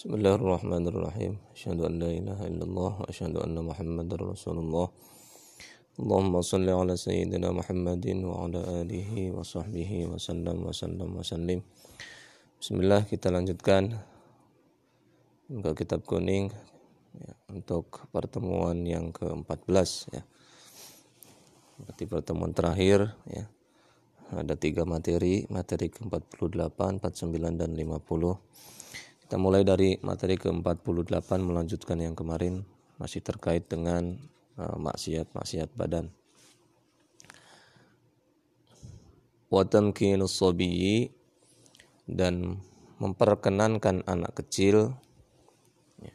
بسم الله الرحمن الرحيم أشهد أن لا إله إلا الله وأشهد أن محمد رسول الله اللهم صل على سيدنا محمد وعلى آله وصحبه وسلم وسلم وسلم بسم الله kita lanjutkan ke kitab kuning ya, untuk pertemuan yang ke-14 ya. Berarti pertemuan terakhir ya. Ada tiga materi, materi ke-48, 49 dan 50 kita mulai dari materi ke-48 melanjutkan yang kemarin masih terkait dengan uh, maksiat-maksiat badan. Watamkinus sobiyi dan memperkenankan anak kecil ya,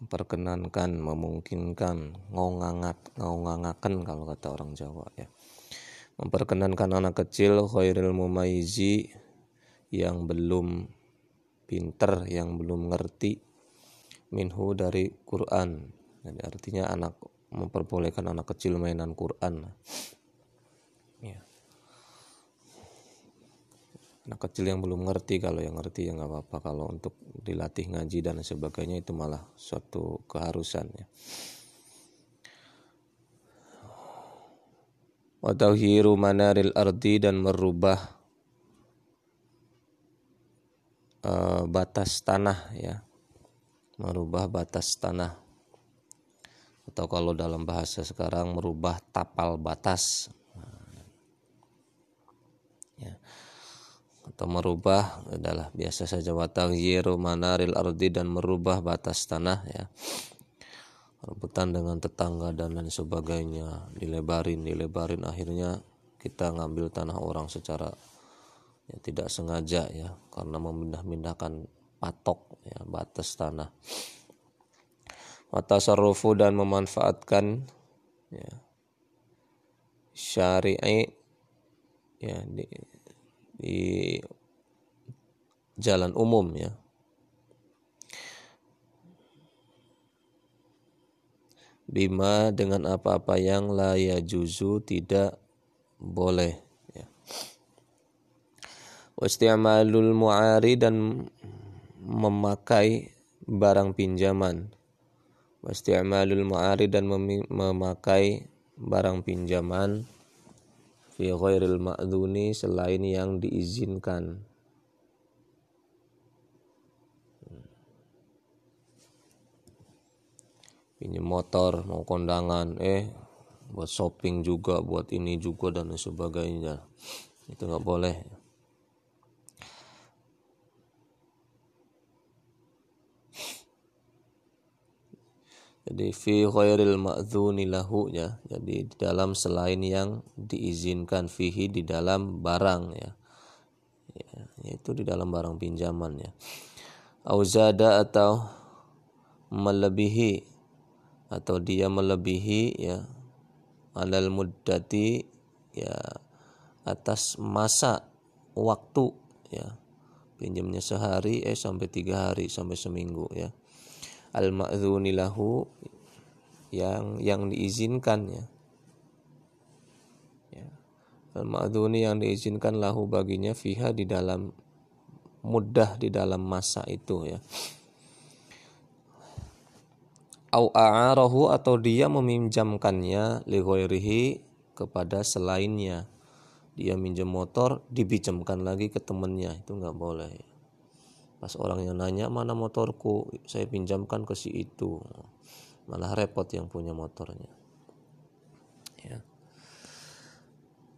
memperkenankan, memungkinkan, ngongangak, ngongangakan kalau kata orang Jawa ya. Memperkenankan anak kecil khairil mumaizi yang belum pinter, yang belum ngerti minhu dari Quran. Jadi artinya anak memperbolehkan anak kecil mainan Quran. Ya. Anak kecil yang belum ngerti kalau yang ngerti ya nggak apa-apa kalau untuk dilatih ngaji dan sebagainya itu malah suatu keharusan ya. Watauhiru manaril ardi dan merubah uh, batas tanah ya. Merubah batas tanah. Atau kalau dalam bahasa sekarang merubah tapal batas. Ya. Atau merubah adalah biasa saja wataghiru manaril ardi dan merubah batas tanah ya. Rebutan dengan tetangga dan lain sebagainya dilebarin dilebarin akhirnya kita ngambil tanah orang secara ya tidak sengaja ya karena memindah-mindahkan patok ya batas tanah. Watasarrufu dan memanfaatkan ya syari'i ya di, di jalan umum ya. Bima dengan apa-apa yang la ya juzu tidak boleh wasti'malul mu'ari dan memakai barang pinjaman. Wasti'malul mu'ari dan memakai barang pinjaman fi ghairil ma'duni selain yang diizinkan. Pinjam motor mau kondangan eh buat shopping juga buat ini juga dan sebagainya. Itu nggak boleh Jadi fi khairil ma'dzuni lahu ya. Jadi di dalam selain yang diizinkan fihi di dalam barang ya. ya yaitu di dalam barang pinjaman ya. Auzada atau melebihi atau dia melebihi ya alal muddati ya atas masa waktu ya pinjamnya sehari eh sampai tiga hari sampai seminggu ya al ma'dzuni lahu yang yang diizinkan ya. ya. Al ma'dzuni yang diizinkan lahu baginya fiha di dalam mudah di dalam masa itu ya. Au a'arahu atau dia meminjamkannya li kepada selainnya. Dia minjem motor, dipinjamkan lagi ke temannya, itu nggak boleh. Ya pas orang yang nanya mana motorku? Saya pinjamkan ke si itu. Malah repot yang punya motornya. Ya.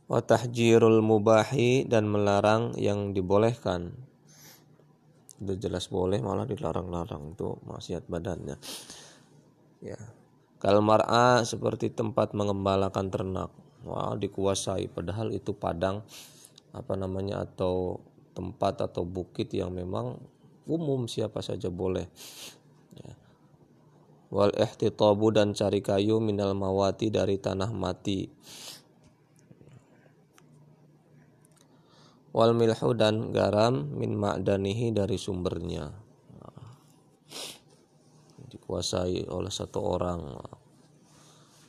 Watahjirul mubahi dan melarang yang dibolehkan. Udah jelas boleh malah dilarang-larang. Itu maksiat badannya. Ya. Kalau mar'a seperti tempat mengembalakan ternak. Wah dikuasai. Padahal itu padang apa namanya atau tempat atau bukit yang memang umum siapa saja boleh. Ya. wal ihtitabu dan cari kayu minal mawati dari tanah mati. Wal milhu dan garam min ma'danihi dari sumbernya. Dikuasai oleh satu orang.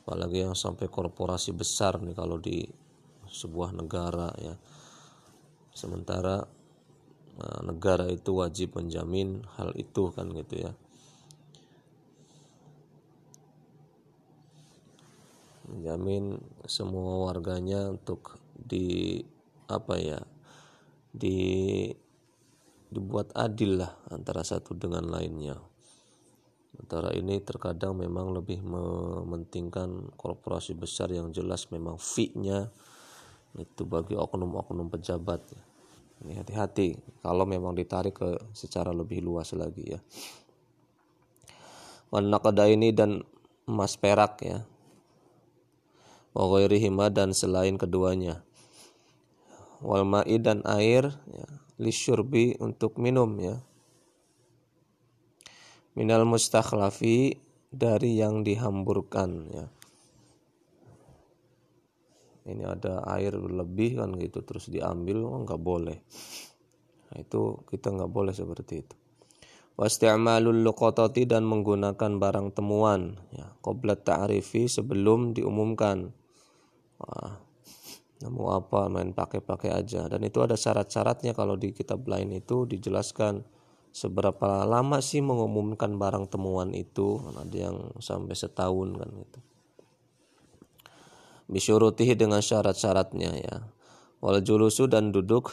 Apalagi yang sampai korporasi besar nih kalau di sebuah negara ya. Sementara negara itu wajib menjamin hal itu kan gitu ya. Menjamin semua warganya untuk di apa ya di dibuat adil lah antara satu dengan lainnya. Antara ini terkadang memang lebih mementingkan korporasi besar yang jelas memang fee-nya itu bagi oknum-oknum pejabat. ya ini hati-hati kalau memang ditarik ke secara lebih luas lagi ya. Warna ini dan emas perak ya. Wa dan selain keduanya. Wal ma'i dan air ya. Lisyurbi untuk minum ya. Minal mustakhlafi dari yang dihamburkan ya ini ada air lebih kan gitu terus diambil oh, nggak boleh. Nah, itu kita nggak boleh seperti itu. Wasti'malul luqatati dan menggunakan barang temuan ya qoblat ta'rifi sebelum diumumkan. Wah nemu apa main pakai-pakai aja. Dan itu ada syarat-syaratnya kalau di kitab lain itu dijelaskan. Seberapa lama sih mengumumkan barang temuan itu? Ada yang sampai setahun kan gitu bisyurutihi dengan syarat-syaratnya ya. Wal julusu dan duduk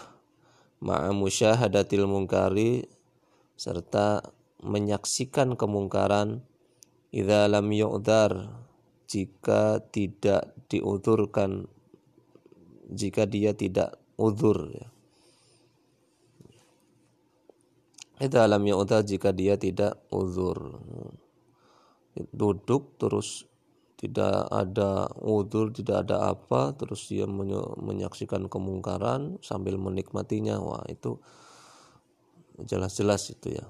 ma'a musyahadatil mungkari serta menyaksikan kemungkaran idza lam yu'dhar jika tidak diudurkan jika dia tidak udur ya. Idza lam jika dia tidak uzur duduk terus tidak ada udur, tidak ada apa, terus dia menyaksikan kemungkaran sambil menikmatinya. Wah, itu jelas-jelas itu ya.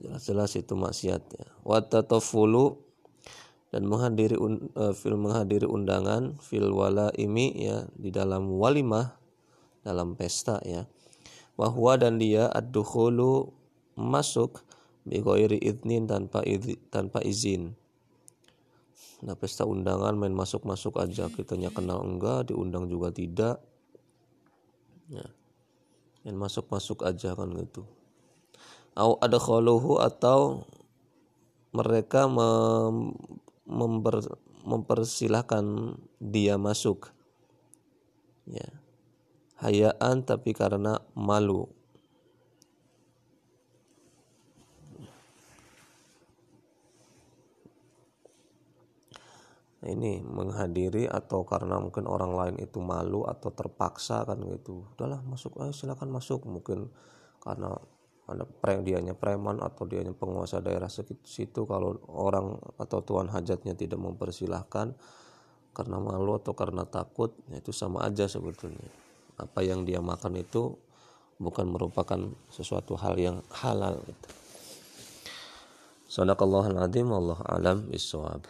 Jelas-jelas itu maksiat ya. Watatofulu dan menghadiri uh, fil menghadiri undangan fil wala imi ya di dalam walimah dalam pesta ya. Wahwa dan dia ad masuk bighairi idnin tanpa izin, tanpa izin. Nah, pesta undangan main masuk-masuk aja kitanya kenal enggak, diundang juga tidak. Ya. Main masuk-masuk aja kan gitu. Au ada kholuhu atau mereka mem memper mempersilahkan dia masuk. Ya. Hayaan tapi karena malu ini menghadiri atau karena mungkin orang lain itu malu atau terpaksa kan gitu udahlah masuk ayo silakan masuk mungkin karena ada pre dianya preman atau dianya penguasa daerah situ kalau orang atau tuan hajatnya tidak mempersilahkan karena malu atau karena takut ya itu sama aja sebetulnya apa yang dia makan itu bukan merupakan sesuatu hal yang halal gitu. Sadaqallahul azim Allah alam bisawab.